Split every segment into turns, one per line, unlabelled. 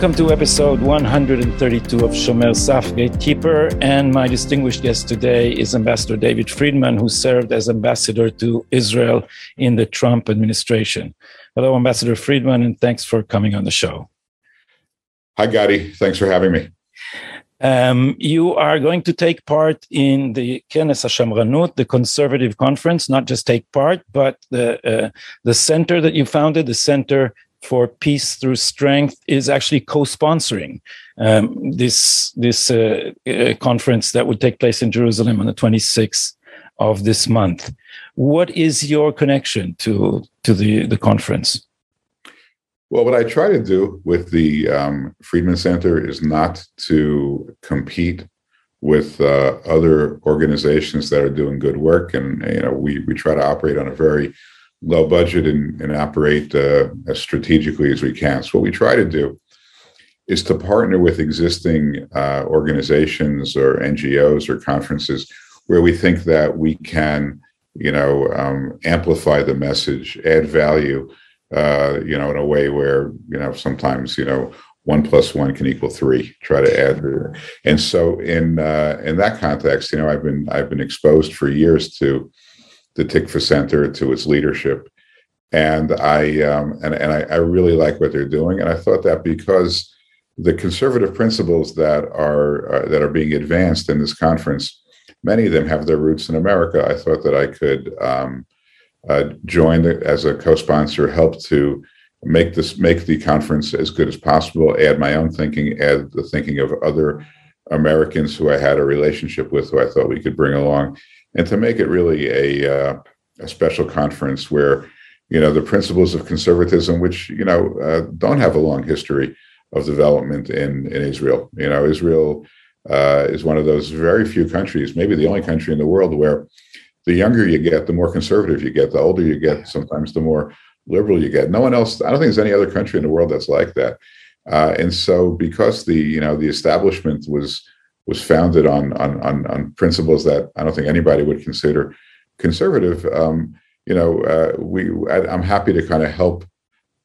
Welcome to episode 132 of Shomer Saf Gatekeeper. And my distinguished guest today is Ambassador David Friedman, who served as ambassador to Israel in the Trump administration. Hello, Ambassador Friedman, and thanks for coming on the show.
Hi, Gadi. Thanks for having me.
Um, you are going to take part in the Kenes HaShamranut, the conservative conference, not just take part, but the, uh, the center that you founded, the Center for Peace Through Strength, is actually co-sponsoring um, this, this uh, uh, conference that would take place in Jerusalem on the 26th of this month. What is your connection to, to the, the conference?
Well, what I try to do with the um, Friedman Center is not to compete with uh, other organizations that are doing good work, and you know we we try to operate on a very low budget and, and operate uh, as strategically as we can. So what we try to do is to partner with existing uh, organizations or NGOs or conferences where we think that we can, you know, um, amplify the message, add value uh, you know, in a way where, you know, sometimes, you know, one plus one can equal three. Try to add, and so in uh, in that context, you know, I've been I've been exposed for years to the Tikva Center, to its leadership, and I um, and and I, I really like what they're doing, and I thought that because the conservative principles that are uh, that are being advanced in this conference, many of them have their roots in America. I thought that I could um, uh, joined as a co-sponsor, help to make this make the conference as good as possible. Add my own thinking, add the thinking of other Americans who I had a relationship with, who I thought we could bring along, and to make it really a uh, a special conference where you know the principles of conservatism, which you know uh, don't have a long history of development in in Israel. You know, Israel uh, is one of those very few countries, maybe the only country in the world where the younger you get, the more conservative you get. The older you get, sometimes the more liberal you get. No one else. I don't think there's any other country in the world that's like that. Uh, and so, because the you know the establishment was was founded on on on, on principles that I don't think anybody would consider conservative, um, you know, uh, we I, am happy to kind of help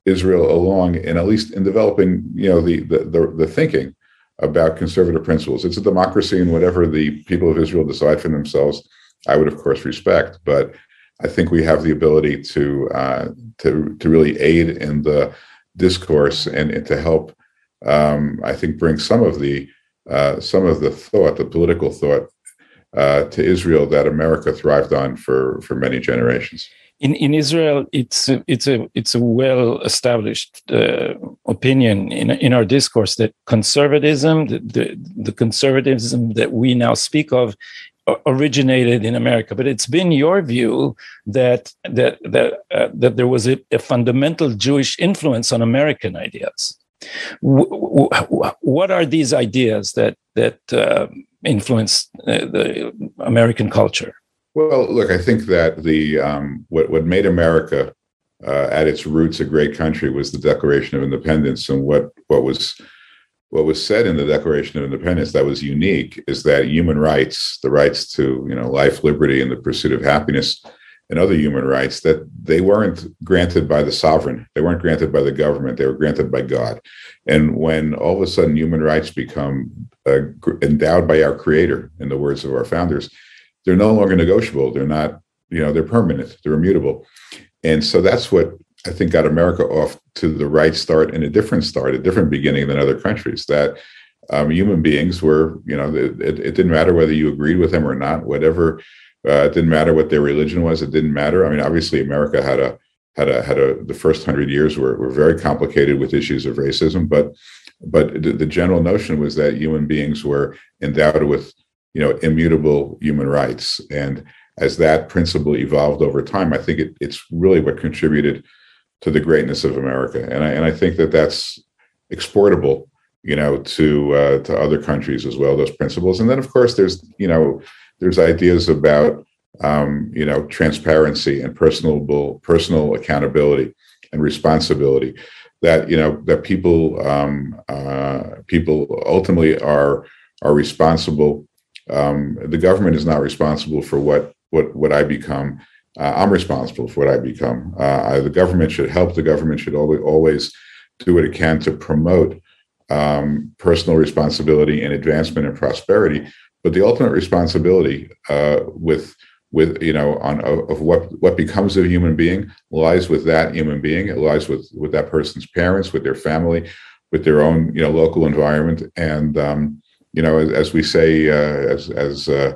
Israel along, and at least in developing you know the the, the, the thinking about conservative principles. It's a democracy, and whatever the people of Israel decide for themselves I would of course respect, but I think we have the ability to uh, to to really aid in the discourse and, and to help. Um, I think bring some of the uh, some of the thought, the political thought, uh, to Israel that America thrived on for for many generations.
In in Israel, it's a, it's a it's a well established uh, opinion in in our discourse that conservatism, the, the the conservatism that we now speak of, originated in America, but it's been your view that that that uh, that there was a, a, fundamental Jewish influence on American ideas. What are these ideas that that uh, influenced uh, the American culture?
Well, look, I think that the um, what what made America uh, at its roots a great country was the Declaration of Independence, and what what was what was said in the Declaration of Independence that was unique is that human rights, the rights to you know life, liberty, and the pursuit of happiness, and other human rights, that they weren't granted by the sovereign, they weren't granted by the government, they were granted by God. And when all of a sudden human rights become uh, endowed by our Creator, in the words of our founders, they're no longer negotiable. They're not, you know, they're permanent. They're immutable. And so that's what I think got America off to the right start and a different start, a different beginning than other countries. That um, human beings were, you know, it, it, didn't matter whether you agreed with them or not. Whatever, uh, it didn't matter what their religion was. It didn't matter. I mean, obviously, America had a had a had a the first hundred years were were very complicated with issues of racism, but but the, the general notion was that human beings were endowed with you know immutable human rights and as that principle evolved over time i think it, it's really what contributed to the greatness of America, and I and I think that that's exportable, you know, to uh, to other countries as well. Those principles, and then of course there's you know there's ideas about um, you know transparency and personal personal accountability and responsibility that you know that people um, uh, people ultimately are are responsible. Um, the government is not responsible for what what what I become uh, I'm responsible for what I become. Uh, I, the government should help. The government should always, always do what it can to promote um, personal responsibility and advancement and prosperity, but the ultimate responsibility uh, with with you know on of what what becomes of a human being lies with that human being. It lies with with that person's parents, with their family, with their own you know local environment, and um, you know as, as we say uh, as as uh,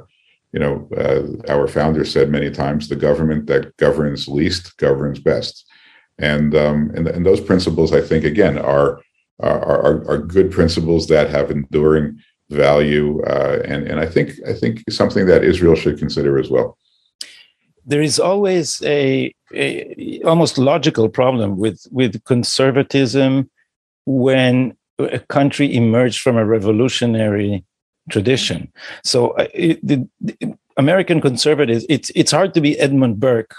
you know uh, our founder said many times, the government that governs least governs best, and um, and, and those principles I think again are are, are, are good principles that have enduring value, uh, and and I think I think something that Israel should consider as well.
There is always a, a almost logical problem with with conservatism when a country emerged from a revolutionary tradition. So uh, it, the, the, American conservatives, it's it's hard to be Edmund Burke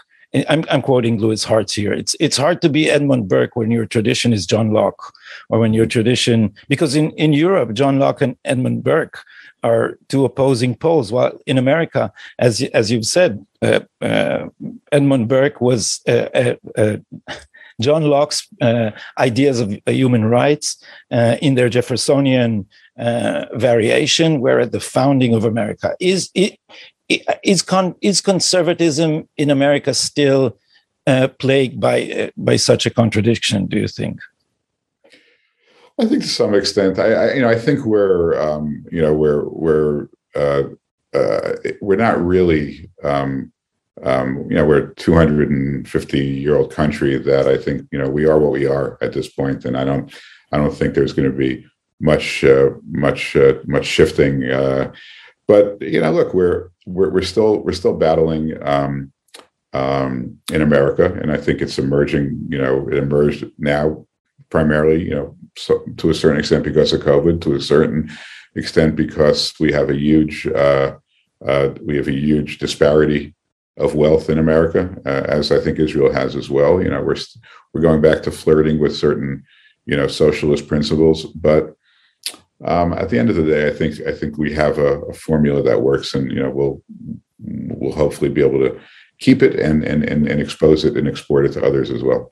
I'm, I'm quoting Louis Hartz here. It's it's hard to be Edmund Burke when your tradition is John Locke, or when your tradition because in in Europe John Locke and Edmund Burke are two opposing poles. While in America, as as you've said, uh, uh, Edmund Burke was. Uh, uh, uh John Locke's uh, ideas of human rights in their Jeffersonian variation were at the founding of America. Is it is con- is conservatism in America still uh, plagued by uh, by such a contradiction? Do you think?
I think to some extent, I, I you know I think we're um, you know we're we're uh, uh we're not really um, um, you know we're a 250 year old country that I think you know we are what we are at this point, and I don't I don't think there's going to be much uh, much uh, much shifting but you know, look, we're we're, we're still we're still battling um, um, in America, and I think it's emerging. You know, it emerged now primarily, you know, so, to a certain extent because of COVID, to a certain extent because we have a huge uh, uh, we have a huge disparity of wealth in America, uh, as I think Israel has as well. You know, we're we're going back to flirting with certain you know socialist principles, but um, at the end of the day, I think I think we have a, a, formula that works, and you know we'll we'll hopefully be able to keep it and and and, and expose it and export it to others as well.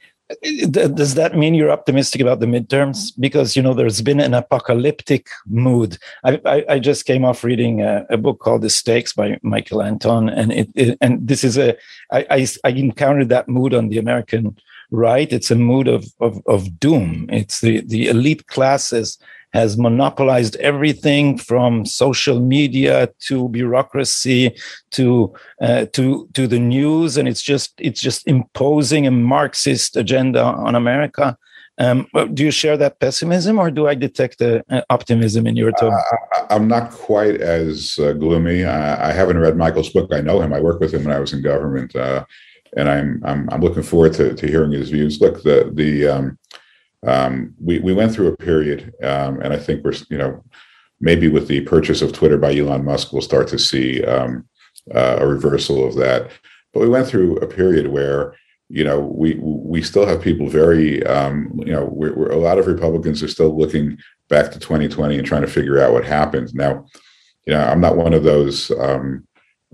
Does that mean you're optimistic about the midterms? Because you know there's been an apocalyptic mood. I, I, I just came off reading a, a, book called The Stakes by Michael Anton, and it, it and this is a I, I I encountered that mood on the American right. It's a mood of of, of doom. It's the the elite classes has monopolized everything from social media to bureaucracy to uh, to to the news, and it's just it's just imposing a Marxist agenda on America. Um, do you share that pessimism, or do I detect uh, optimism in your tone?
Uh, I'm not quite as uh, gloomy. I, I, haven't read Michael's book. I know him. I worked with him when I was in government, uh, and I'm, I'm, I'm looking forward to, to hearing his views. Look, the the um, um, we we went through a period, um, and I think we're you know maybe with the purchase of Twitter by Elon Musk, we'll start to see um, uh, a reversal of that. But we went through a period where you know we we still have people very um, you know we're, we're, a lot of Republicans are still looking back to 2020 and trying to figure out what happened. Now, you know, I'm not one of those. Um,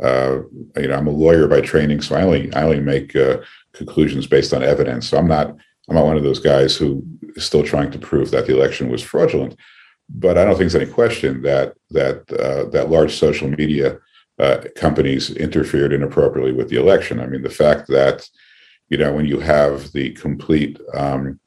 uh, you know, I'm a lawyer by training, so I only I only make uh, conclusions based on evidence. So I'm not I'm not one of those guys who is still trying to prove that the election was fraudulent. But I don't think there's any question that that uh, that large social media uh, companies interfered inappropriately with the election. I mean, the fact that you know when you have the complete um,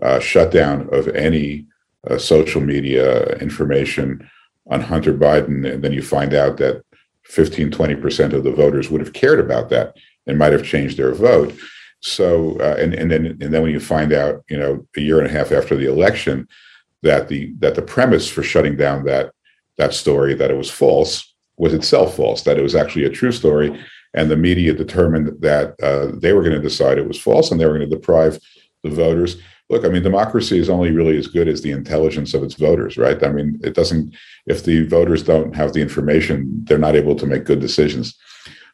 uh, shutdown of any uh, social media information on Hunter Biden, and then you find out that 15, 20 percent of the voters would have cared about that and might have changed their vote so, uh, and and then and then when you find out, you know, a year and a half after the election, that the that the premise for shutting down that that story that it was false was itself false, that it was actually a true story, and the media determined that uh, they were going to decide it was false, and they were going to deprive the voters. Look, I mean, democracy is only really as good as the intelligence of its voters, right? I mean, it doesn't. If the voters don't have the information, they're not able to make good decisions.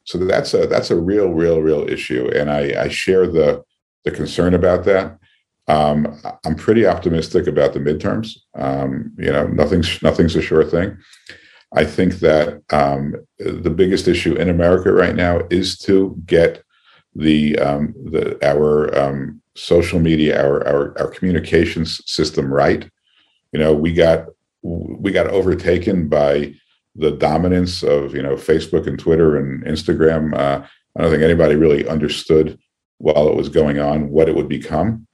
So that's a that's a real, real, real issue, and I, I share the the concern about that. Um, I'm pretty optimistic about the midterms. Um, you know, nothing's nothing's a sure thing. I think that um, the biggest issue in America right now is to get the um, the our um, social media, our, our our communications system right. You know, we got we got overtaken by the dominance of you know Facebook and Twitter and Instagram. Uh, I don't think anybody really understood while it was going on what it would become,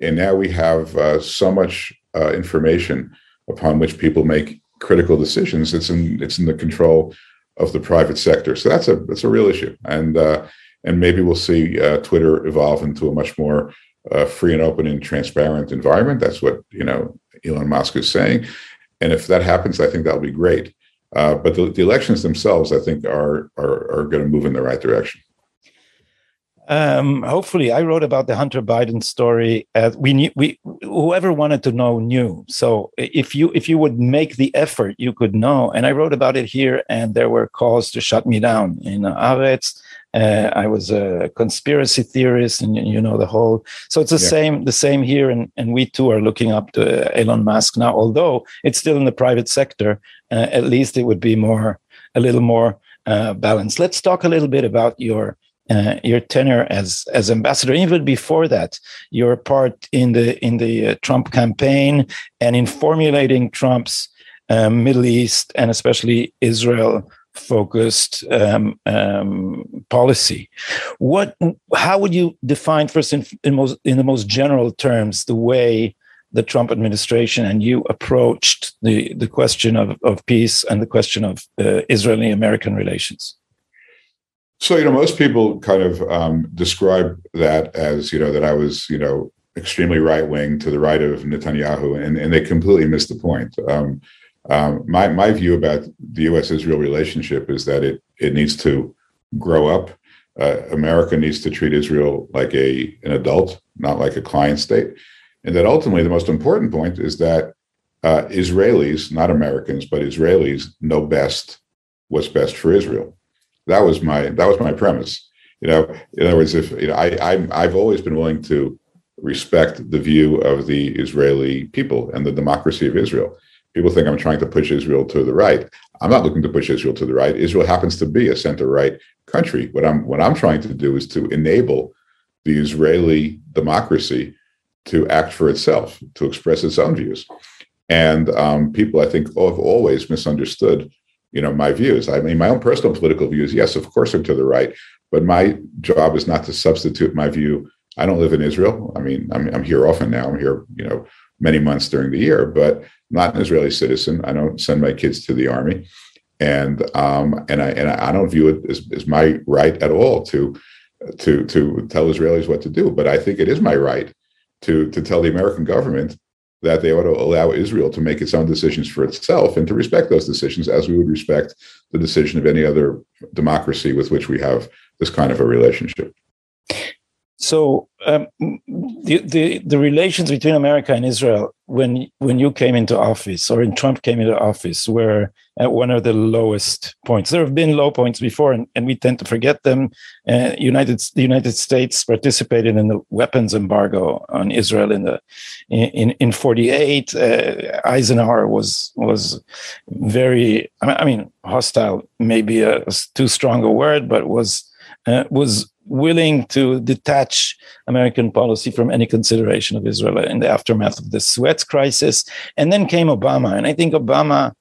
and now we have uh, so much uh, information upon which people make critical decisions. It's in it's in the control of the private sector. So that's a that's a real issue, and uh, and maybe we'll see uh, Twitter evolve into a much more uh, free and open and transparent environment. That's what you know Elon Musk is saying, and if that happens, I think that'll be great. Uh, but the, the, elections themselves, I think, are are, are going to move in the right direction.
Um, hopefully, I wrote about the Hunter Biden story. As we knew, we whoever wanted to know knew. So if you if you would make the effort, you could know. And I wrote about it here, and there were calls to shut me down in Haaretz. Uh, I was a conspiracy theorist, and you know the whole. So it's the yeah. same, the same here, and and we too are looking up to Elon Musk now. Although it's still in the private sector, uh, at least it would be more, a little more uh, balanced. Let's talk a little bit about your uh, your tenure as as ambassador. Even before that, your part in the in the uh, Trump campaign and in formulating Trump's uh, Middle East and especially Israel focused um, um, policy. What? How would you define first in, in most in the most general terms the way the Trump administration and you approached the the question of, of peace and the question of uh, Israeli American relations?
So you know, most people kind of um, describe that as you know that I was you know extremely right wing to the right of Netanyahu, and and they completely missed the point. Um, um, my my view about the U.S. Israel relationship is that it it needs to grow up. Uh, America needs to treat Israel like a an adult, not like a client state, and that ultimately the most important point is that uh, Israelis, not Americans, but Israelis, know best what's best for Israel. That was my that was my premise. You know, in other words, if you know, I, I I've always been willing to respect the view of the Israeli people and the democracy of Israel people think I'm trying to push Israel to the right. I'm not looking to push Israel to the right. Israel happens to be a center-right country. What I'm what I'm trying to do is to enable the Israeli democracy to act for itself, to express its own views. And um, people, I think, have always misunderstood, you know, my views. I mean, my own personal political views, yes, of course, are to the right, but my job is not to substitute my view. I don't live in Israel. I mean, I'm, I'm here often now. I'm here, you know, many months during the year, but not an Israeli citizen. I don't send my kids to the army, and um, and I and I don't view it as, as my right at all to to to tell Israelis what to do. But I think it is my right to to tell the American government that they ought to allow Israel to make its own decisions for itself and to respect those decisions as we would respect the decision of any other democracy with which we have this kind of a relationship.
So um, the, the the relations between America and Israel when when you came into office or when Trump came into office were at one of the lowest points. There have been low points before, and, and we tend to forget them. Uh, United the United States participated in the weapons embargo on Israel in the in in forty eight. Uh, Eisenhower was was very I mean hostile, maybe a, a too strong a word, but was uh, was willing to detach American policy from any consideration of Israel in the aftermath of the Suez crisis. And then came Obama. And I think Obama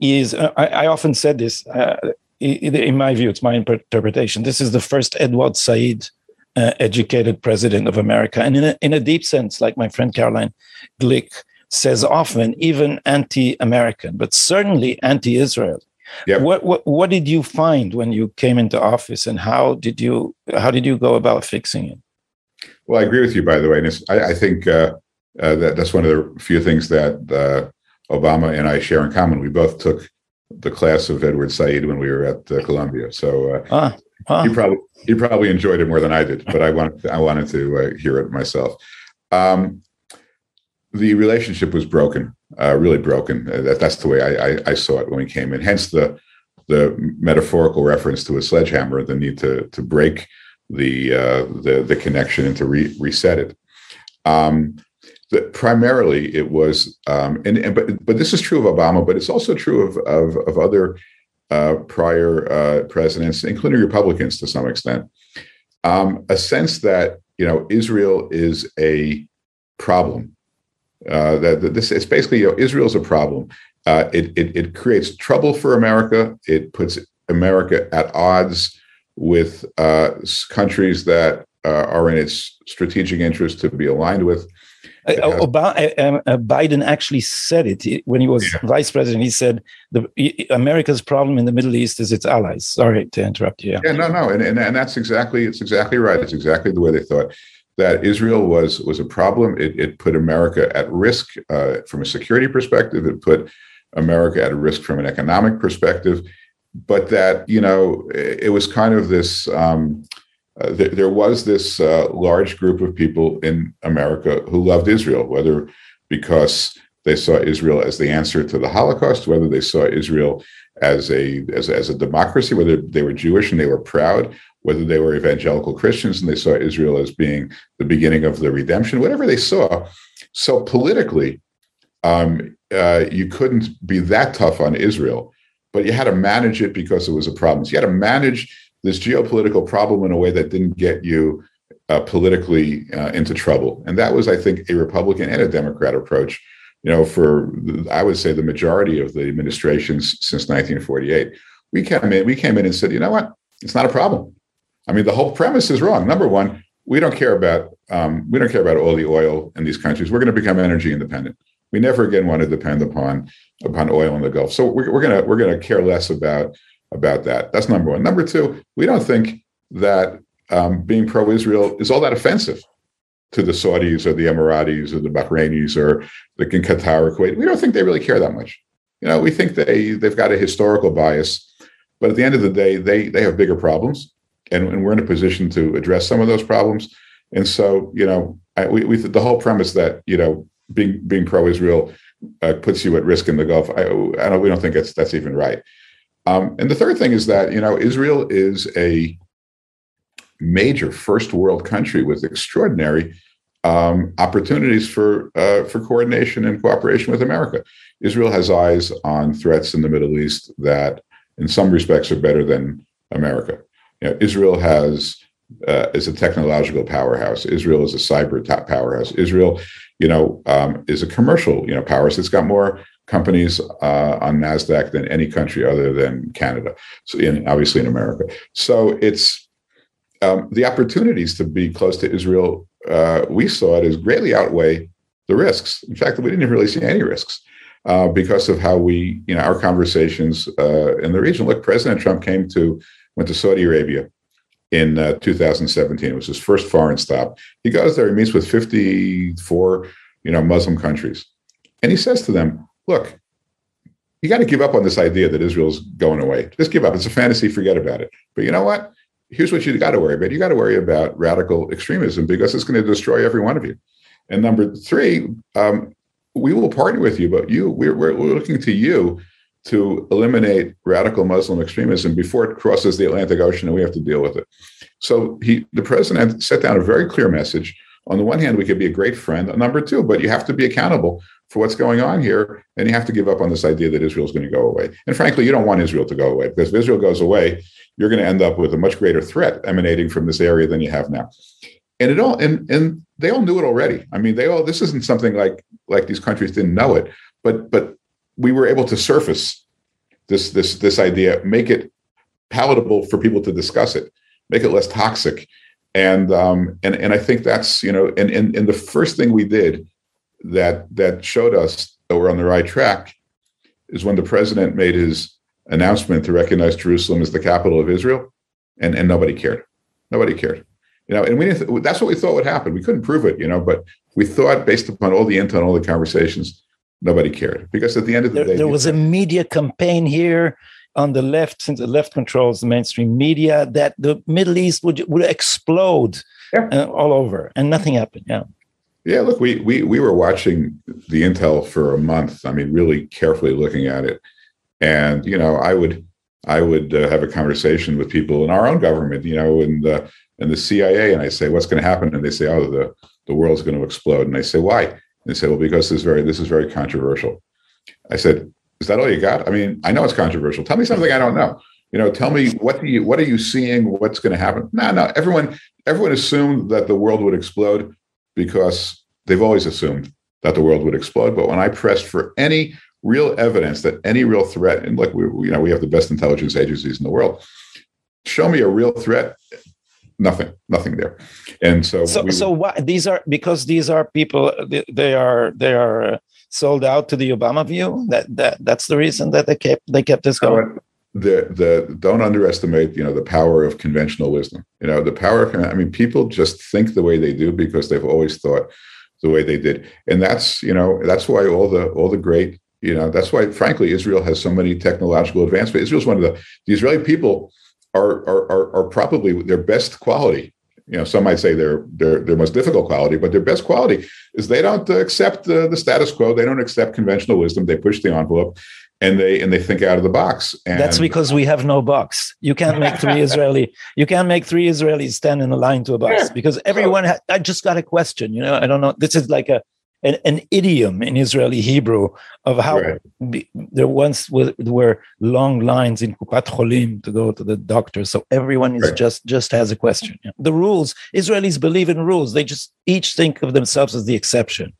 is, uh, I, I, often said this, uh, in my view, it's my interpretation. This is the first Edward Said uh, educated president of America. And in a, in a deep sense, like my friend Caroline Glick says often, even anti American, but certainly anti Israel. Yep. What, what what did you find when you came into office, and how did you how did you go about fixing it?
Well, I agree with you, by the way, and I, I, think uh, uh, that that's one of the few things that uh, Obama and I share in common. We both took the class of Edward Said when we were at uh, Columbia, so uh, ah, ah. he probably he probably enjoyed it more than I did. But I wanted to, I wanted to uh, hear it myself. Um, the relationship was broken, uh, really broken. Uh, that, that's the way I, I, I, saw it when we came in. Hence the the metaphorical reference to a sledgehammer, the need to to break the uh, the, the connection and to re- reset it. Um, the, primarily, it was, um, and, and, but but this is true of Obama, but it's also true of of, of other uh, prior uh, presidents, including Republicans to some extent. Um, a sense that you know Israel is a problem uh, that, that, this it's basically you know, Israel's a problem. Uh, it, it it creates trouble for America. It puts America at odds with uh, countries that uh, are in its strategic interest to be aligned with.
Obama, uh, Biden actually said it when he was yeah. vice president. He said the America's problem in the Middle East is its allies. Sorry to interrupt you.
Yeah, yeah no, no, and, and and that's exactly it's exactly right. It's exactly the way they thought that Israel was was a problem. It, it put America at risk uh, from a security perspective. It put America at risk from an economic perspective. But that you know, it was kind of this. Um, uh, th- there was this uh, large group of people in America who loved Israel, whether because they saw Israel as the answer to the Holocaust, whether they saw Israel as a as, as a democracy, whether they were Jewish and they were proud, whether they were evangelical Christians and they saw Israel as being the beginning of the redemption, whatever they saw. So politically, um, uh, you couldn't be that tough on Israel, but you had to manage it because it was a problem. So you had to manage this geopolitical problem in a way that didn't get you uh, politically uh, into trouble. And that was, I think, a Republican and a Democrat approach. You know, for I would say the majority of the administrations since 1948, we came in. We came in and said, you know what? It's not a problem. I mean, the whole premise is wrong. Number one, we don't care about um, we don't care about all the oil in these countries. We're going to become energy independent. We never again want to depend upon upon oil in the Gulf. So we're, we're gonna we're gonna care less about about that. That's number one. Number two, we don't think that um, being pro-Israel is all that offensive to the Saudis or the Emiratis or the Bahrainis or the Qatar or Kuwait. We don't think they really care that much. You know, we think they they've got a historical bias, but at the end of the day, they they have bigger problems, and, and we're in a position to address some of those problems. And so, you know, I, we, we the whole premise that you know being being pro-Israel uh, puts you at risk in the Gulf. I, I don't, we don't think that's that's even right. Um, and the third thing is that you know Israel is a major first world country with extraordinary um, opportunities for uh, for coordination and cooperation with America. Israel has eyes on threats in the Middle East that, in some respects, are better than America. You know, Israel has uh, is a technological powerhouse. Israel is a cyber top powerhouse. Israel, you know, um, is a commercial you know powerhouse. It's got more companies uh, on Nasdaq than any country other than Canada. So, in, obviously in America. So it's um, the opportunities to be close to Israel. Uh, we saw it as greatly outweigh the risks. In fact, we didn't really see any risks. Uh, because of how we, you know, our conversations uh, in the region. Look, President Trump came to, went to Saudi Arabia in uh, 2017. It was his first foreign stop. He goes there, he meets with 54, you know, Muslim countries, and he says to them, look, you got to give up on this idea that Israel's going away. Just give up. It's a fantasy. Forget about it. But you know what? Here's what you got to worry about. You got to worry about radical extremism because it's going to destroy every one of you. And number three, um, we will partner with you, but you, we're, we're looking to you to eliminate radical Muslim extremism before it crosses the Atlantic Ocean and we have to deal with it. So he, the president set down a very clear message. On the one hand, we could be a great friend. Number two, but you have to be accountable for what's going on here, and you have to give up on this idea that Israel is going to go away. And frankly, you don't want Israel to go away because if Israel goes away, you're going to end up with a much greater threat emanating from this area than you have now. And it all and and they all knew it already. I mean, they all this isn't something like like these countries didn't know it, but but we were able to surface this this this idea, make it palatable for people to discuss it, make it less toxic. And um, and and I think that's you know and and, and the first thing we did that that showed us that we're on the right track is when the president made his announcement to recognize Jerusalem as the capital of Israel, and and nobody cared. Nobody cared. You know, and we that's what we thought would happen. We couldn't prove it, you know, but we thought based upon all the intel and all the conversations, nobody cared because at the end of the
there,
day,
there was a media campaign here on the left, since the left controls the mainstream media, that the Middle East would would explode yeah. uh, all over, and nothing happened. Yeah.
Yeah, look, we we we were watching the intel for a month. I mean, really carefully looking at it, and you know, I would I would uh, have a conversation with people in our own government, you know, and the and the CIA, and I say, "What's going to happen?" And they say, "Oh, the the world's going to explode." And I say, "Why?" They say, "Well, because this is very this is very controversial." I said, "Is that all you got?" I mean, I know it's controversial. Tell me something I don't know. You know, tell me what do you what are you seeing? What's going to happen? No, no. Everyone everyone assumed that the world would explode because they've always assumed that the world would explode. But when I pressed for any real evidence that any real threat, and look, we, you know, we have the best intelligence agencies in the world. Show me a real threat. Nothing, nothing there. And so,
so, we, so what? These are because these are people. They are they are uh, sold out to the Obama view. That that that's the reason that they kept they kept this going.
The the don't underestimate you know the power of conventional wisdom. You know the power. Of, I mean, people just think the way they do because they've always thought the way they did, and that's you know that's why all the all the great you know that's why frankly Israel has so many technological advancements. Israel's one of the the Israeli people are are are, are probably their best quality. You know some might say they're their their most difficult quality but their best quality is they don't accept uh, the status quo. They don't accept conventional wisdom. They push the envelope and they and they think out of the box. And
that's because we have no box. You can't make three israeli you can't make three israelis stand in a line to a box yeah. because everyone ha- i just got a question you know? I don't know. This is like a an, an idiom in Israeli Hebrew of how right. be, there once were, were, long lines in Kupat Cholim to go to the doctor. So everyone is right. just just has a question. The rules Israelis believe in rules. They just each think of themselves as the exception.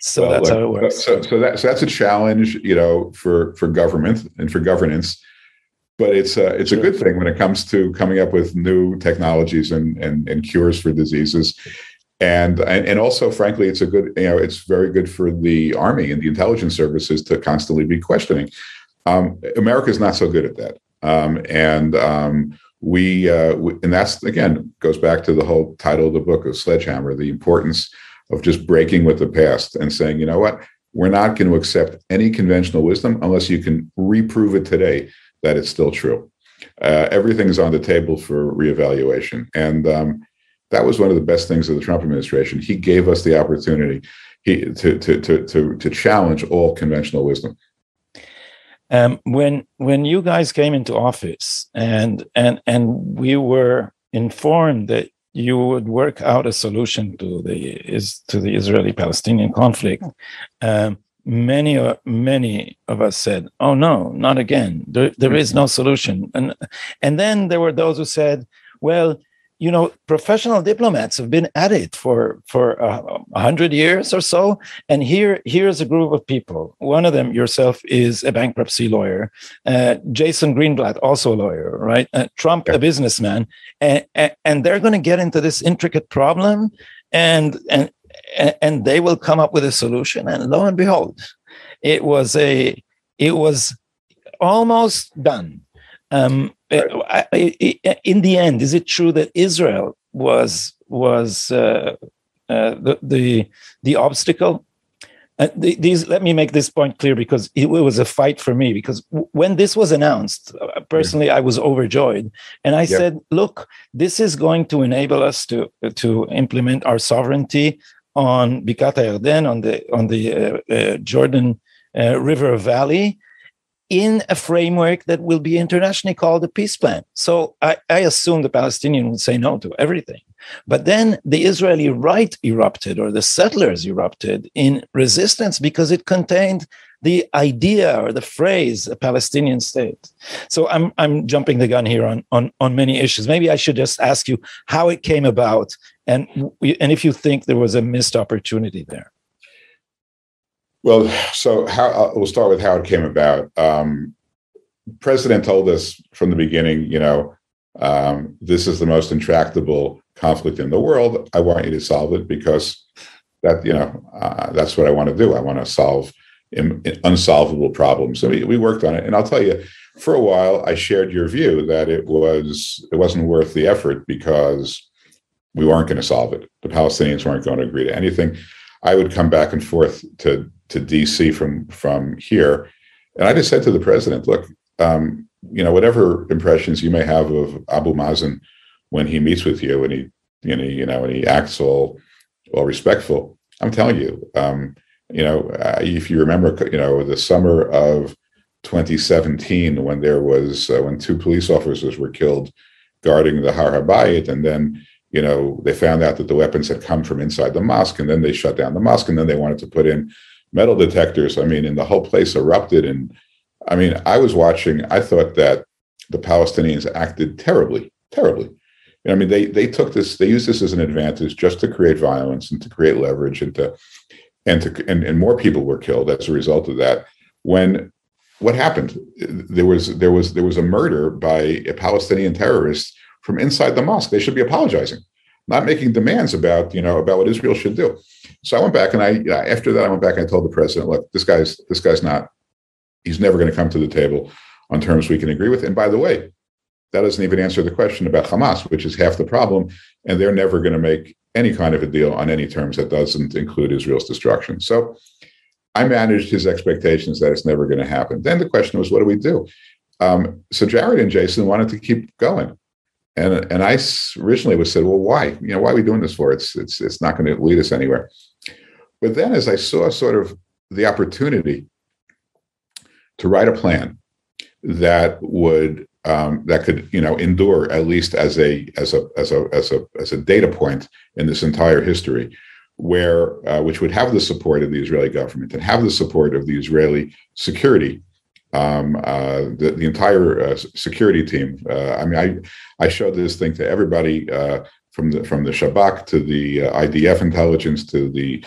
So well, that's look, how it works.
So, so, that, so that's a challenge, you know, for for government and for governance. But it's a, it's a good thing when it comes to coming up with new technologies and, and, and cures for diseases and and also frankly it's a good you know it's very good for the army and the intelligence services to constantly be questioning. Um, america is not so good at that. Um, and um, we, uh, we, and that's again goes back to the whole title of the book of sledgehammer the importance of just breaking with the past and saying you know what? We're not going to accept any conventional wisdom unless you can reprove it today that it's still true. Uh, everything's on the table for reevaluation. And um, that was one of the best things of the Trump administration. He gave us the opportunity he, to, to, to, to, to challenge all conventional wisdom.
Um, when when you guys came into office and and and we were informed that you would work out a solution to the is to the Israeli-Palestinian conflict, um, many uh, many of us said, "Oh no, not again. There, there is no solution." And and then there were those who said, "Well, you know professional diplomats have been at it for for a hundred years or so. And here here's a group of people. One of them yourself is a bankruptcy lawyer uh, jason greenblatt also a lawyer right? Uh, trump a businessman. And, and they're going to get into this intricate problem and and and they will come up with a solution. And lo and behold it was a it was almost done. Um, in the end, is it true that Israel was was uh, uh, the, the, the obstacle? Uh, these let me make this point clear because it, was a fight for me because when this was announced uh, personally i was overjoyed and i yep. said look this is going to enable us to to implement our sovereignty on Bikat Yarden on the on the uh, uh, jordan river valley in a framework that will be internationally called a peace plan. So I, I assume the Palestinian would say no to everything. But then the Israeli right erupted, or the settlers erupted in resistance because it contained the idea or the phrase a Palestinian state. So I'm I'm jumping the gun here on on on many issues. Maybe I should just ask you how it came about and and if you think there was a missed opportunity there.
Well, so how uh, we'll start with how it came about. Um, President told us from the beginning, you know, um, this is the most intractable conflict in the world. I want you to solve it because that, you know, uh, that's what I want to do. I want to solve unsolvable problems. So we, we worked on it, and I'll tell you, for a while, I shared your view that it was it wasn't worth the effort because we weren't going to solve it. The Palestinians weren't going to agree to anything. I would come back and forth to to DC from from here, and I just said to the president, "Look, um, you know, whatever impressions you may have of Abu Mazen when he meets with you and he you know you know and he acts all all respectful, I'm telling you, um, you know, uh, if you remember, you know, the summer of 2017 when there was uh, when two police officers were killed guarding the Har Habayit, and then you know they found out that the weapons had come from inside the mosque, and then they shut down the mosque, and then they wanted to put in metal detectors. I mean, and the whole place erupted. And I mean, I was watching. I thought that the Palestinians acted terribly, terribly. I mean, they they took this, they used this as an advantage just to create violence and to create leverage and to and to and, and more people were killed as a result of that. When what happened? There was there was there was a murder by a Palestinian terrorist from inside the mosque. They should be apologizing, not making demands about you know about what Israel should do. So I went back and I after that I went back and I told the president, look, this guy's this guy's not. He's never going to come to the table on terms we can agree with. And by the way, that doesn't even answer the question about Hamas, which is half the problem. And they're never going to make any kind of a deal on any terms that doesn't include Israel's destruction. So I managed his expectations that it's never going to happen. Then the question was, what do we do? Um, so Jared and Jason wanted to keep going. And, and I originally was said, well, why? You know, why are we doing this for? It's it's it's not going to lead us anywhere. But then as I saw sort of the opportunity to write a plan that would um, that could you know endure at least as a as a as a as a as a data point in this entire history where uh, which would have the support of the Israeli government and have the support of the Israeli security um, uh, the, the entire uh, security team. Uh, I mean, I I showed this thing to everybody uh, from the from the Shabak to the uh, IDF intelligence to the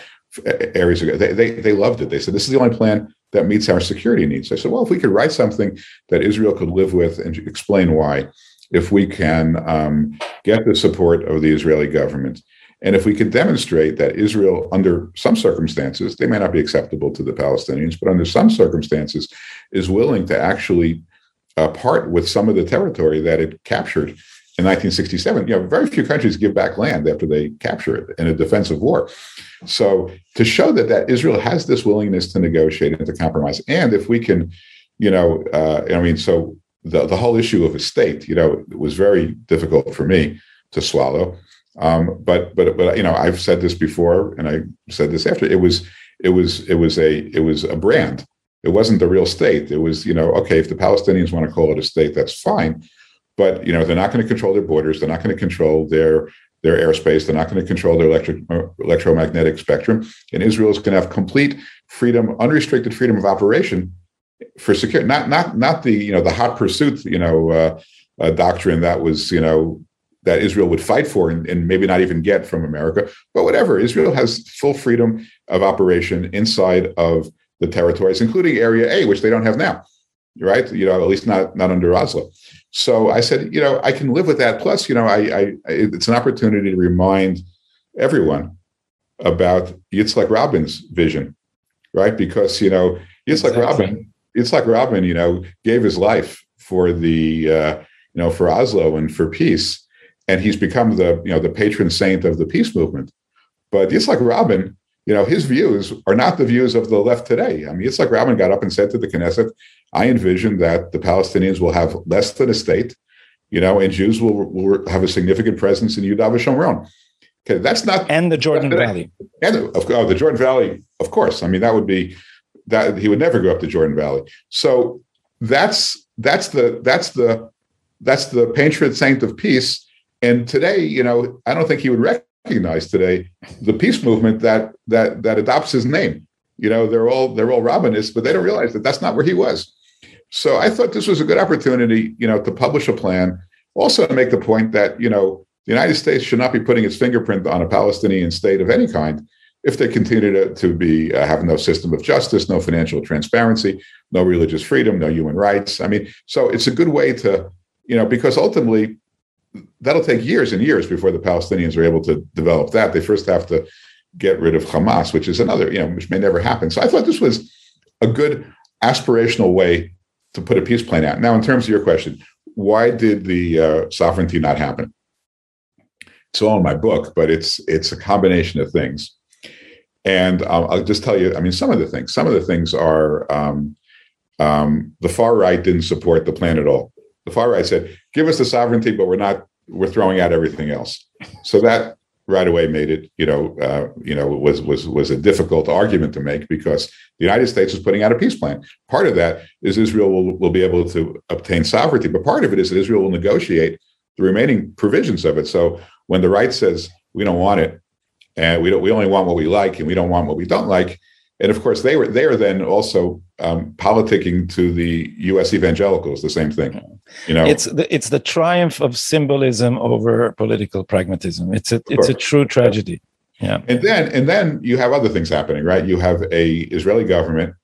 areas. They, they they loved it. They said this is the only plan that meets our security needs. I said, well, if we could write something that Israel could live with and explain why, if we can um, get the support of the Israeli government, and if we could demonstrate that Israel, under some circumstances, they may not be acceptable to the Palestinians, but under some circumstances, is willing to actually uh, part with some of the territory that it captured in 1967. You know, very few countries give back land after they capture it in a defensive war. So to show that that Israel has this willingness to negotiate and to compromise, and if we can, you know, uh, I mean, so the the whole issue of a state, you know, was very difficult for me to swallow. Um, but but but you know, I've said this before, and I said this after. It was it was it was a it was a brand. It wasn't the real state. It was you know okay if the Palestinians want to call it a state, that's fine. But you know they're not going to control their borders. They're not going to control their their airspace. They're not going to control their electric uh, electromagnetic spectrum. And Israel is going to have complete freedom, unrestricted freedom of operation for security. Not not not the you know the hot pursuit you know uh, uh, doctrine that was you know that Israel would fight for and, and, maybe not even get from America. But whatever, Israel has full freedom of operation inside of the territories, including Area A, which they don't have now, right? You know, at least not not under Oslo. So I said, you know, I can live with that. Plus, you know, I, I it's an opportunity to remind everyone about Yitzhak Rabin's vision, right? Because you know, Yitzhak exactly. Rabin, Yitzhak Rabin, you know, gave his life for the uh, you know for Oslo and for peace, and he's become the you know the patron saint of the peace movement. But it's like Rabin, you know, his views are not the views of the left today. I mean, it's like Rabin got up and said to the Knesset, I envision that the Palestinians will have less than a state, you know, and Jews will, will have a significant presence in Yudav Shomron. Okay, that's not
and the Jordan Valley,
and of oh, the Jordan Valley, of course. I mean, that would be that he would never go up the Jordan Valley. So that's that's the that's the that's the patron saint of peace. And today, you know, I don't think he would recognize today the peace movement that that that adopts his name. You know, they're all they're all Rabinists, but they don't realize that that's not where he was. So I thought this was a good opportunity, you know, to publish a plan. Also to make the point that, you know, the United States should not be putting its fingerprint on a Palestinian state of any kind if they continue to, to be uh, have no system of justice, no financial transparency, no religious freedom, no human rights. I mean, so it's a good way to, you know, because ultimately that'll take years and years before the Palestinians are able to develop that. They first have to get rid of Hamas, which is another, you know, which may never happen. So I thought this was a good aspirational way to put a peace plan out. Now, in terms of your question, why did the uh, sovereignty not happen? It's all in my book, but it's it's a combination of things. And I'll, I'll just tell you, I mean, some of the things. Some of the things are um, um, the far right didn't support the plan at all. The far right said, "Give us the sovereignty, but we're not. We're throwing out everything else." So that right away made it, you know, uh, you know, was was was a difficult argument to make because the United States is putting out a peace plan. Part of that is Israel will, will be able to obtain sovereignty, but part of it is that Israel will negotiate the remaining provisions of it. So when the right says we don't want it, and we don't, we only want what we like, and we don't want what we don't like, and of course they were they are then also um, politicking to the U.S. evangelicals the same thing. You know,
it's the, it's the triumph of symbolism over political pragmatism. It's a it's a true tragedy. Yeah.
And then and then you have other things happening, right? You have a Israeli government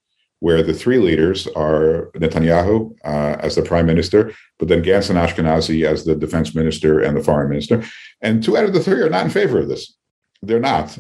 where the three leaders are Netanyahu uh, as the prime minister, but then Gantz and Ashkenazi as the defense minister and the foreign minister. And two out of the three are not in favor of this. They're not.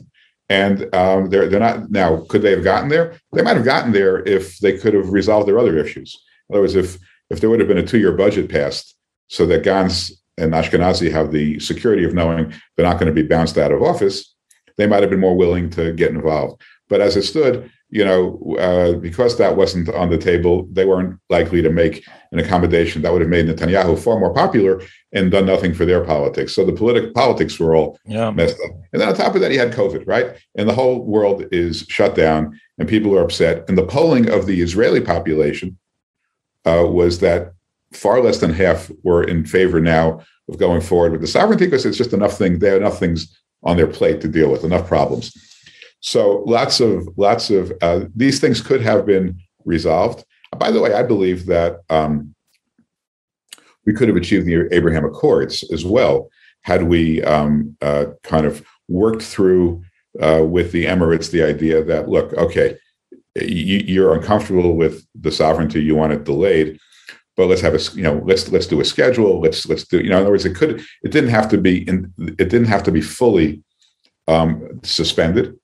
And um, they're, they're not. Now, could they have gotten there? They might have gotten there if they could have resolved their other issues. In other words, if, if there would have been a two year budget passed so that Gantz and Ashkenazi have the security of knowing they're not going to be bounced out of office, they might have been more willing to get involved. But as it stood, you know, uh, because that wasn't on the table, they weren't likely to make an accommodation that would have made Netanyahu far more popular and done nothing for their politics. So the political politics were all yeah. messed up. And then on top of that, he had COVID, right? And the whole world is shut down and people are upset. And the polling of the Israeli population uh, was that far less than half were in favor now of going forward with the sovereignty because it's just enough things, there enough things on their plate to deal with, enough problems. So lots of lots of uh, these things could have been resolved. By the way, I believe that um, we could have achieved the Abraham Accords as well had we um, uh, kind of worked through uh, with the Emirates the idea that look, okay, you, are uncomfortable with the sovereignty, you want it delayed, but let's have a you know let's let's do a schedule. Let's let's do you know in other words, it could it didn't have to be in, it didn't have to be fully um, suspended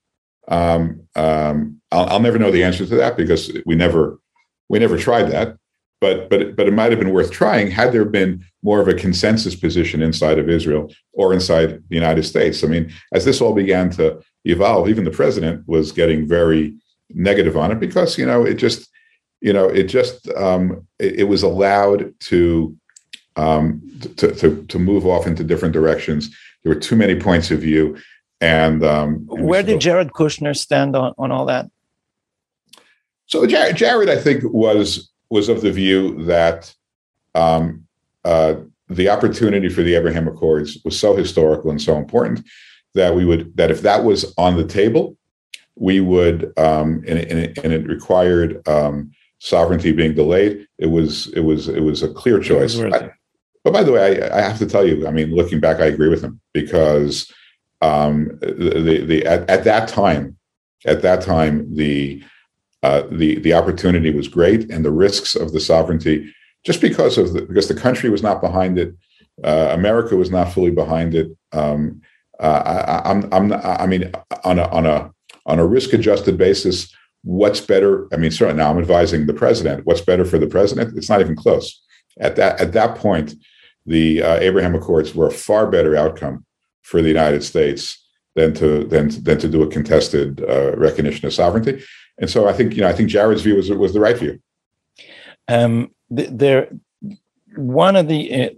um, um, I'll, I'll, never know the answer to that because we never we never tried that. But but but it might have been worth trying had there been more of a consensus position inside of Israel or inside the United States. I mean, as this all began to evolve, even the president was getting very negative on it because you know it just you know it just um, it, it was allowed to, um, to to to move off into different directions. There were too many points of view and, um,
and where did Jared Kushner stand on, on all that?
So Jared, Jared, I think was was of the view that um, uh, the opportunity for the Abraham Accords was so historical and so important that we would that if that was on the table, we would um, and, and, it, and it required um, sovereignty being delayed. It was it was it was a clear choice. I, but by the way, I, I, have to tell you, I mean, looking back, I agree with him because um, the, the, at, at, that time, at that time, the, uh, the, the opportunity was great and the risks of the sovereignty, just because of the, because the country was not behind it, uh, America was not fully behind it. Um, uh, I, I'm, I'm, I mean, on a, on a, on a risk adjusted basis, what's better? I mean, certainly now I'm advising the president. What's better for the president? It's not even close. At that at that point, the uh, Abraham Accords were a far better outcome for the United States than to than than to do a contested uh, recognition of sovereignty. And so I think you know I think Jared's view was was the right view.
Um, there, one of the uh,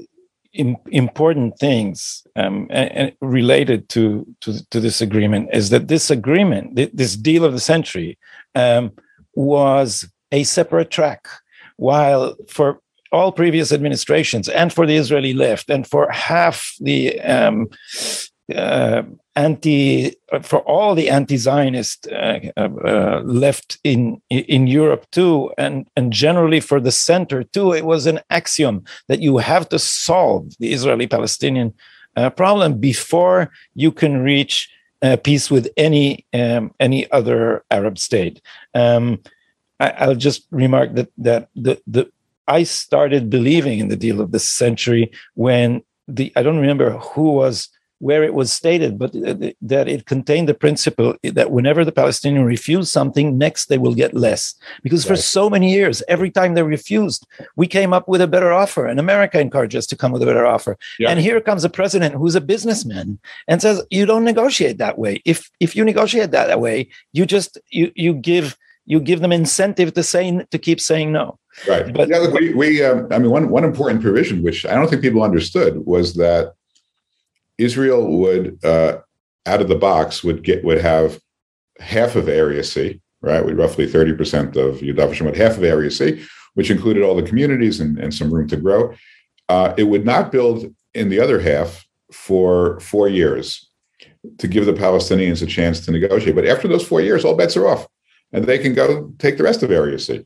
important things um, and, related to, to to this agreement is that this agreement, this deal of the century, um, was a separate track. While for all previous administrations and for the Israeli left and for half the um, uh, anti for all the anti-Zionist uh, uh, left in in Europe too, and and generally for the center too, it was an axiom that you have to solve the Israeli-Palestinian uh, problem before you can reach uh, peace with any um, any other Arab state. Um, I, will just remark that that the the I started believing in the deal of the century when the I don't remember who was where it was stated, but uh, that it contained the principle that whenever the Palestinians refuse something, next they will get less. Because right. for so many years, every time they refused, we came up with a better offer, and America encouraged us to come with a better offer. Yeah. And here comes a president who's a businessman and says, "You don't negotiate that way. If if you negotiate that way, you just you you give." You give them incentive to say to keep saying no.
Right. But yeah, look, we, we um, I mean, one one important provision which I don't think people understood was that Israel would, uh, out of the box, would get would have half of Area C, right? With roughly thirty percent of Yudav would half of Area C, which included all the communities and, and some room to grow. Uh, it would not build in the other half for four years to give the Palestinians a chance to negotiate. But after those four years, all bets are off, and they can go take the rest of Area C.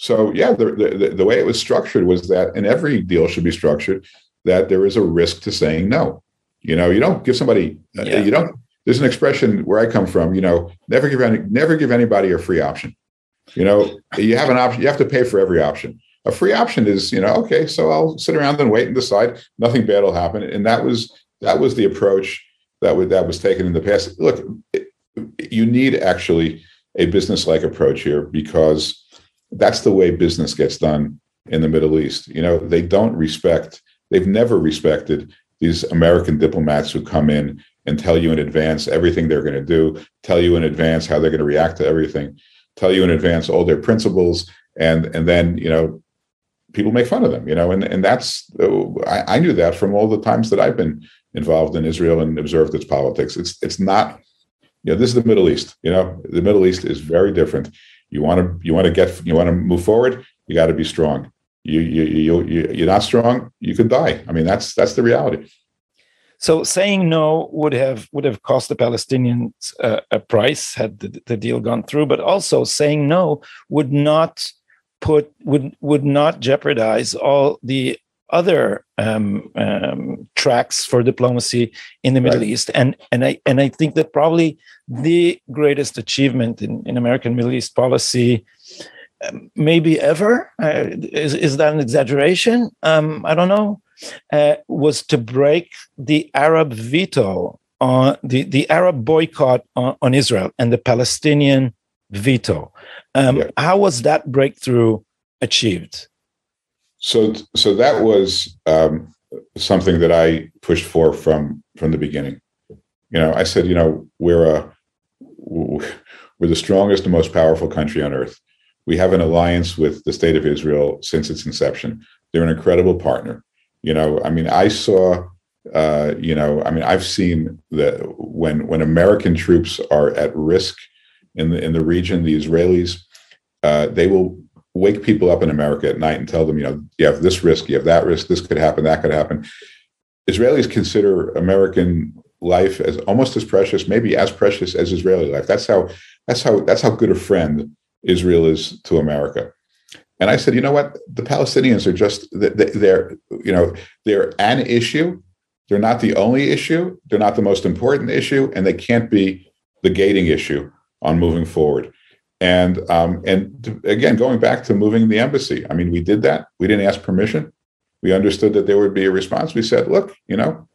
So yeah, the, the, the way it was structured was that, and every deal should be structured that there is a risk to saying no. You know, you don't give somebody, uh, yeah. you don't there's an expression where I come from. You know, never give any, never give anybody a free option. You know, you have an option. You have to pay for every option. A free option is, you know, okay, so I'll sit around and wait and decide. Nothing bad will happen. And that was that was the approach that was that was taken in the past. Look, it, you need actually a business-like approach here because that's the way business gets done in the Middle East. You know, they don't respect. They've never respected these American diplomats who come in and tell you in advance everything they're going to do, tell you in advance how they're going to react to everything, tell you in advance all their principles, and and then you know people make fun of them, you know, and and that's I, I knew that from all the times that I've been involved in Israel and observed its politics. It's it's not, you know, this is the Middle East. You know, the Middle East is very different. You want to you want to get you want to move forward. You got to be strong. You you you you're not strong. You could die. I mean, that's that's the reality.
So saying no would have would have cost the Palestinians uh, a price had the, the, deal gone through, but also saying no would not put would would not jeopardize all the other um, um, tracks for diplomacy in the Middle right. East, and and I and I think that probably the greatest achievement in, in American Middle East policy, um, maybe ever, uh, is is that an exaggeration? Um, I don't know uh, was to break the Arab veto on the, the Arab boycott on, on Israel and the Palestinian veto. Um, yeah. How was that breakthrough achieved?
So, so that was um, something that I pushed for from from the beginning. You know, I said, you know, we're a we're the strongest and most powerful country on earth. We have an alliance with the state of Israel since its inception. They're an incredible partner. You know, I mean, I saw, uh, you know, I mean, I've seen that when when American troops are at risk in the in the region, the Israelis, uh, they will wake people up in America at night and tell them, you know, you have this risk, you have that risk, this could happen, that could happen. Israelis consider American life as almost as precious, maybe as precious as Israeli life. That's how that's how that's how good a friend Israel is to America. And I said, you know what? The Palestinians are just they're you know they're an issue. They're not the only issue. They're not the most important issue, and they can't be the gating issue on moving forward. And um, and to, again, going back to moving the embassy, I mean, we did that. We didn't ask permission. We understood that there would be a response. We said, look, you know,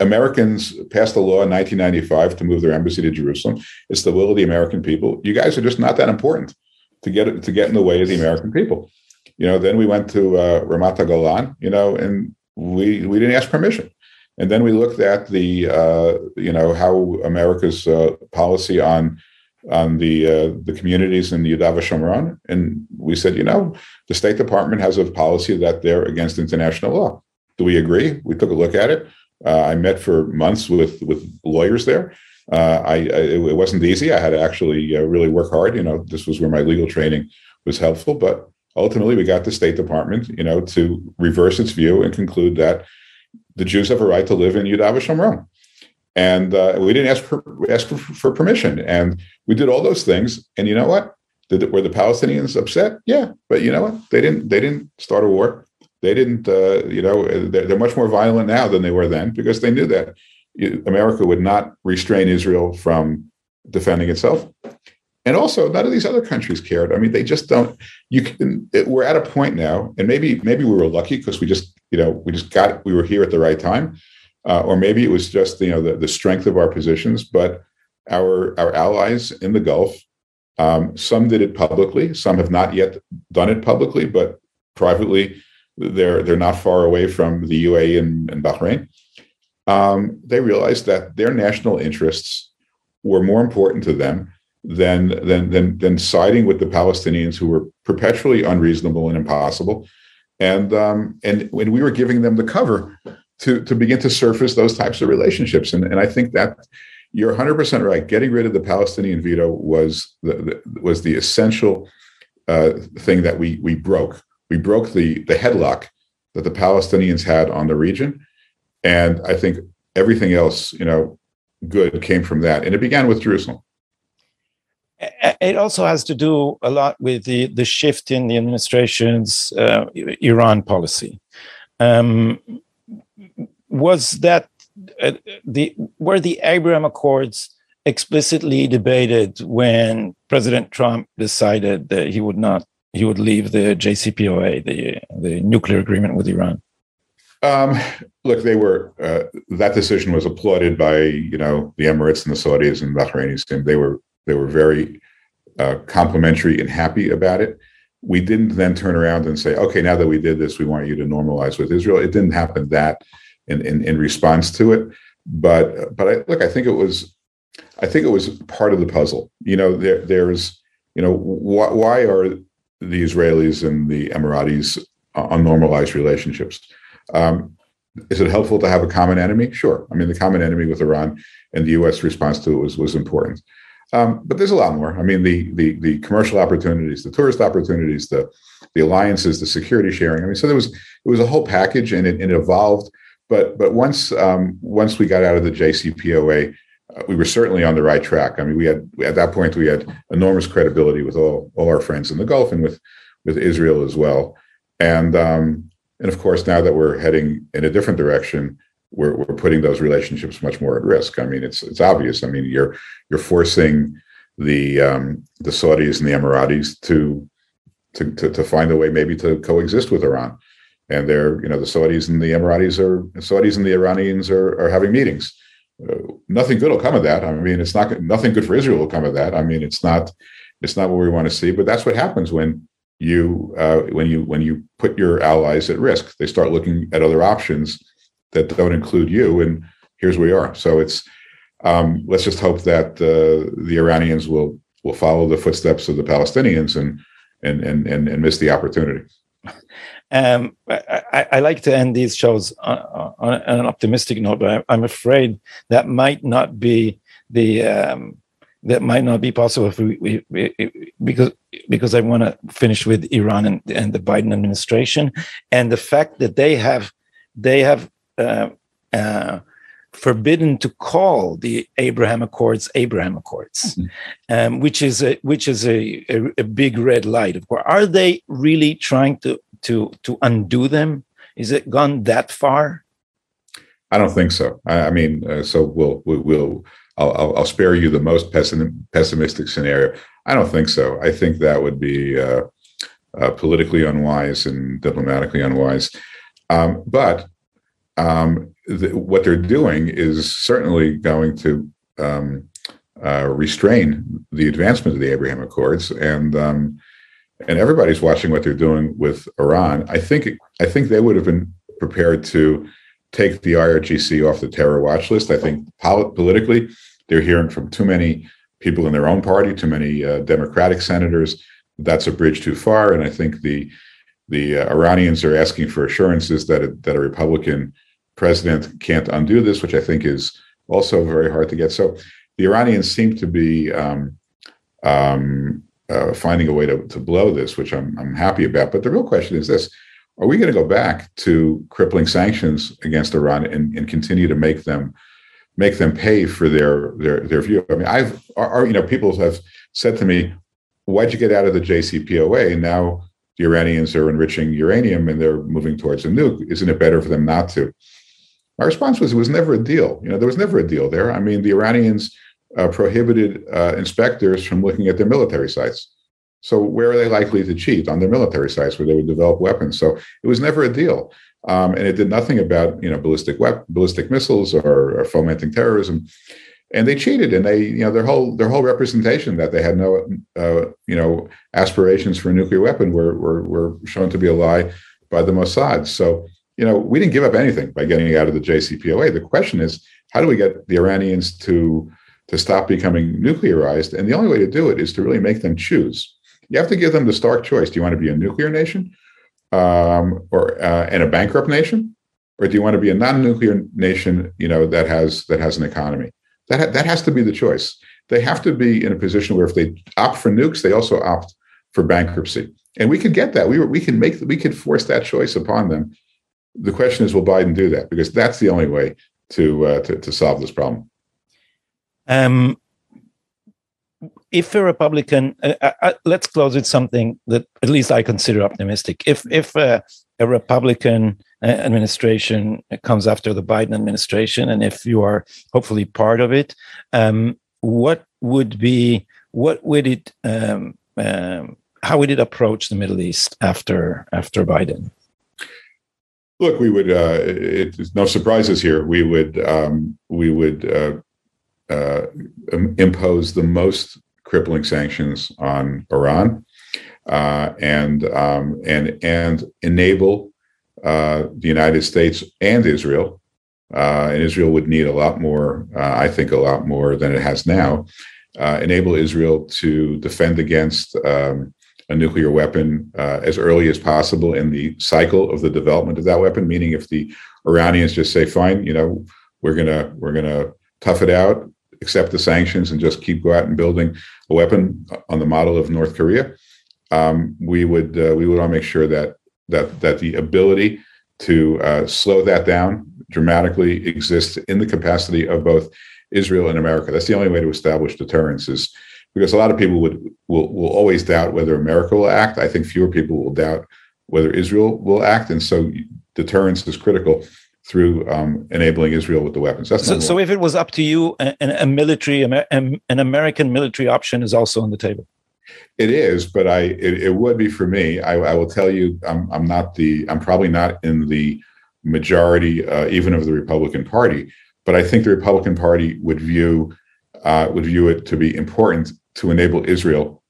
Americans passed a law in 1995 to move their embassy to Jerusalem. It's the will of the American people. You guys are just not that important to get to get in the way of the American people. You know, then we went to uh, Ramat Golan, you know, and we we didn't ask permission. And then we looked at the uh, you know how America's uh, policy on on the uh, the communities in the Yudav Shomron, and we said, you know, the State Department has a policy that they're against international law. Do we agree? We took a look at it. Uh, I met for months with with lawyers there, uh, I, I, it wasn't easy. I had to actually uh, really work hard. You know, this was where my legal training was helpful. But ultimately, we got the State Department, you know, to reverse its view and conclude that the Jews have a right to live in Yudav Shomron. And uh, we didn't ask for, ask for, for, permission. And we did all those things. And you know what? Did, were the Palestinians upset? Yeah, but you know what? They didn't. They didn't start a war. They didn't. Uh, you know, they're, they're much more violent now than they were then because they knew that America would not restrain Israel from defending itself. And also, none of these other countries cared. I mean, they just don't. You can. It, we're at a point now, and maybe maybe we were lucky because we just you know we just got we were here at the right time, uh, or maybe it was just you know the, the strength of our positions. But our our allies in the Gulf, um, some did it publicly, some have not yet done it publicly, but privately, they're they're not far away from the UAE and, and Bahrain um, they realized that their national interests were more important to them than, than, than, than siding with the Palestinians who were perpetually unreasonable and impossible. And, um, and when we were giving them the cover to, to begin to surface those types of relationships. And, and I think that you're 100% right. Getting rid of the Palestinian veto was the, the was the essential uh, thing that we, we broke. We broke the, the headlock that the Palestinians had on the region and I think everything else, you know, good came from that. And it began with Jerusalem.
It also has to do a lot with the, the shift in the administration's uh, Iran policy. Um, was that uh, the were the Abraham Accords explicitly debated when President Trump decided that he would not he would leave the JCPOA, the the nuclear agreement with Iran?
Um, look, they were uh, that decision was applauded by you know the Emirates and the Saudis and Bahrainis, and they were they were very uh, complimentary and happy about it. We didn't then turn around and say, okay, now that we did this, we want you to normalize with Israel. It didn't happen that in in, in response to it, but but I, look, I think it was I think it was part of the puzzle. You know, there there's you know wh- why are the Israelis and the Emiratis on normalized relationships? Um, is it helpful to have a common enemy? Sure. I mean, the common enemy with Iran and the U.S. response to it was was important. Um, but there's a lot more. I mean, the the the commercial opportunities, the tourist opportunities, the the alliances, the security sharing. I mean, so there was it was a whole package, and it, it evolved. But but once um, once we got out of the JCPOA, uh, we were certainly on the right track. I mean, we had at that point we had enormous credibility with all all our friends in the Gulf and with with Israel as well. And um, and of course, now that we're heading in a different direction, we're, we're putting those relationships much more at risk. I mean, it's it's obvious. I mean, you're you're forcing the um, the Saudis and the Emiratis to, to to to find a way maybe to coexist with Iran, and they're you know the Saudis and the Emiratis are Saudis and the Iranians are are having meetings. Uh, nothing good will come of that. I mean, it's not nothing good for Israel will come of that. I mean, it's not it's not what we want to see. But that's what happens when you uh, when you when you put your allies at risk. They start looking at other options that don't include you, and here's where we are. So it's um, let's just hope that uh, the Iranians will will follow the footsteps of the Palestinians and and and and, and miss the opportunity.
Um, I, I, like to end these shows on, on, an optimistic note, but I'm afraid that might not be the um, that might not be possible if we, we, we because because I want to finish with Iran and, and the Biden administration and the fact that they have they have uh, uh, forbidden to call the Abraham Accords Abraham Accords, mm-hmm. um, which is a which is a, a, a, big red light. Of course, are they really trying to to to undo them? Is it gone that far?
I don't think so. I, I mean, uh, so we'll we'll I'll, I'll, spare you the most pessim- pessimistic scenario. I don't think so. I think that would be uh, uh, politically unwise and diplomatically unwise. Um, but um, what they're doing is certainly going to um, uh, restrain the advancement of the Abraham Accords, and um, and everybody's watching what they're doing with Iran. I think I think they would have been prepared to take the IRGC off the terror watch list. I think pol- politically they're hearing from too many people in their own party, too many uh, Democratic senators. That's a bridge too far, and I think the the uh, Iranians are asking for assurances that a, that a Republican president can't undo this, which I think is also very hard to get. So the Iranians seem to be um, um, uh, finding a way to, to blow this, which I'm, I'm happy about. But the real question is this are we going to go back to crippling sanctions against Iran and, and continue to make them make them pay for their their their view. I mean, I've are, you know people have said to me, "Why'd you get out of the JCPOA?" And now the Iranians are enriching uranium and they're moving towards a nuke. Isn't it better for them not to? My response was, "It was never a deal. You know, there was never a deal there. I mean, the Iranians uh, prohibited uh, inspectors from looking at their military sites." So where are they likely to cheat on their military sites where they would develop weapons? So it was never a deal um, and it did nothing about you know ballistic wep- ballistic missiles or, or, fomenting terrorism. And they cheated, and they you know their whole their whole representation that they had no uh, you know aspirations for a nuclear weapon were, were were shown to be a lie by the Mossad. So you know we didn't give up anything by getting out of the JCPOA. The question is how do we get the Iranians to to stop becoming nuclearized? And the only way to do it is to really make them choose. You have to give them the stark choice. Do you want to be a nuclear nation um, or uh, and a bankrupt nation, or do you want to be a non-nuclear nation? You know that has that has an economy. That ha- that has to be the choice. They have to be in a position where if they opt for nukes, they also opt for bankruptcy. And we could get that. We we can make we could force that choice upon them. The question is, will Biden do that? Because that's the only way to uh, to, to solve this problem.
Um, if a Republican, uh, uh, uh, let's close with something that at least I consider optimistic. If if uh, a Republican uh, administration comes after the Biden administration, and if you are hopefully part of it, um, what would be what would it um, um, how would it approach the Middle East after after Biden?
Look, we would. Uh, it's no surprises here. We would. Um, we would uh, uh, impose the most crippling sanctions on Iran, uh, and um, and and enable uh, the United States and Israel. And Israel would need a lot more. I think a lot more than it has now. enable Israel to defend against. Um, a nuclear weapon uh, as early as possible in the cycle of the development of that weapon. Meaning, if the Iranians just say, "Fine, you know, we're gonna we're gonna tough it out, accept the sanctions, and just keep go out and building a weapon on the model of North Korea," um, we would uh, we would want to make sure that that that the ability to uh, slow that down dramatically exists in the capacity of both Israel and America. That's the only way to establish deterrence is because a lot of people would will will always doubt whether America will act. I think fewer people will doubt whether Israel will act, and so deterrence is critical through um, enabling Israel with the weapons.
That's so, so. If it was up to you, a, a military, an American military option is also on the table.
It is, but I it, it would be for me. I, I, will tell you, I'm I'm not the I'm probably not in the majority uh, even of the Republican Party, but I think the Republican Party would view uh, would view it to be important to enable Israel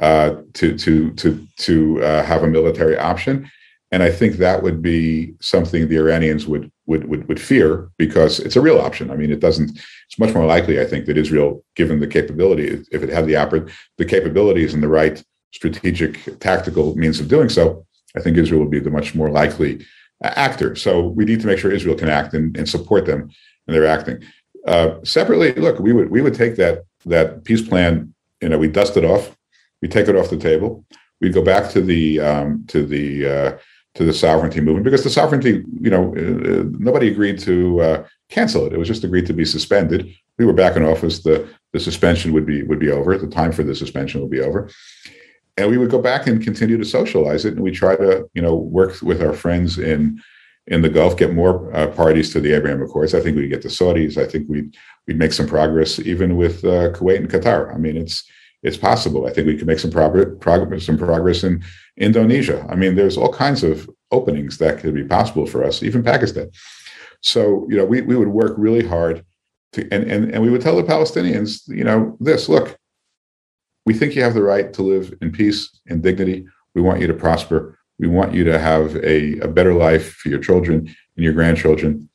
uh, to to to to uh, have a military option, and I think that would be something the Iranians would would would would fear because it's a real option. I mean, it doesn't. It's much more likely, I think, that Israel, given the capability, if it had the the capabilities and the right strategic tactical means of doing so, I think Israel would be the much more likely actor. So we need to make sure Israel can act and, and support them in their acting. Uh, separately, look, we would we would take that that peace plan you know, we dust it off, we take it off the table, we go back to the um, to the uh, to the sovereignty movement because the sovereignty, you know, uh, uh, nobody agreed to uh, cancel it. It was just agreed to be suspended. We were back in office. The the suspension would be would be over. The time for the suspension would be over, and we would go back and continue to socialize it. And we try to, you know, work with our friends in in the Gulf, get more uh, parties to the Abraham Accords. I think we'd get the Saudis. I think we'd we'd make some progress even with uh, Kuwait and Qatar. I mean, it's it's possible. I think we could make some progress, some progress in Indonesia. I mean, there's all kinds of openings that could be possible for us, even Pakistan. So, you know, we, we would work really hard to, and, and, and we would tell the Palestinians, you know, this look, we think you have the right to live in peace and dignity. We want you to prosper. We want you to have a, a better life for your children and your grandchildren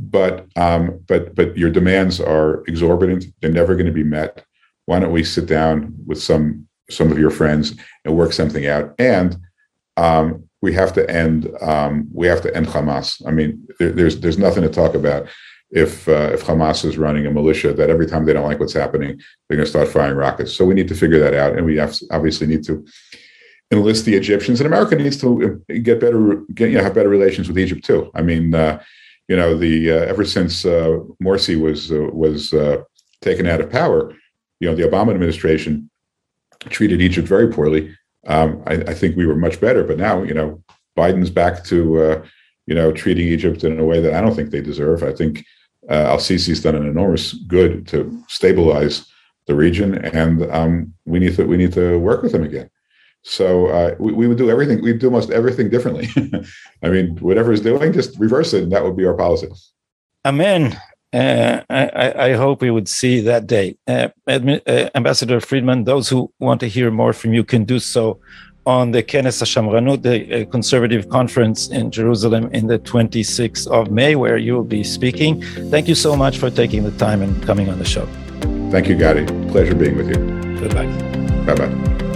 but um, but but your demands are exorbitant. They're never going to be met. Why don't we sit down with some some of your friends and work something out? And um, we have to end um, we have to end Hamas. I mean, there, there's there's nothing to talk about if uh, if Hamas is running a militia that every time they don't like what's happening, they're going to start firing rockets. So we need to figure that out, and we obviously need to enlist the Egyptians. And America needs to get better, get, you know, have better relations with Egypt too. I mean, uh, you know, the uh, ever since uh, Morsi was uh, was uh, taken out of power, you know, the Obama administration treated Egypt very poorly. Um, I, I, think we were much better, but now, you know, Biden's back to, uh, you know, treating Egypt in a way that I don't think they deserve. I think uh, Al Sisi's done an enormous good to stabilize the region, and um, we need to we need to work with him again. So uh, we, we would do everything. We'd do almost everything differently. I mean, whatever is doing, just reverse it, and that would be our policy.
Amen. Uh, I, I, hope we would see that day. Uh, uh, Ambassador Friedman, those who want to hear more from you can do so on the Kenes HaShamranut, the uh, conservative conference in Jerusalem in the 26th of May, where you will be speaking. Thank you so much for taking the time and coming on the show.
Thank you, Gadi. Pleasure being with you.
Goodbye.
Bye bye.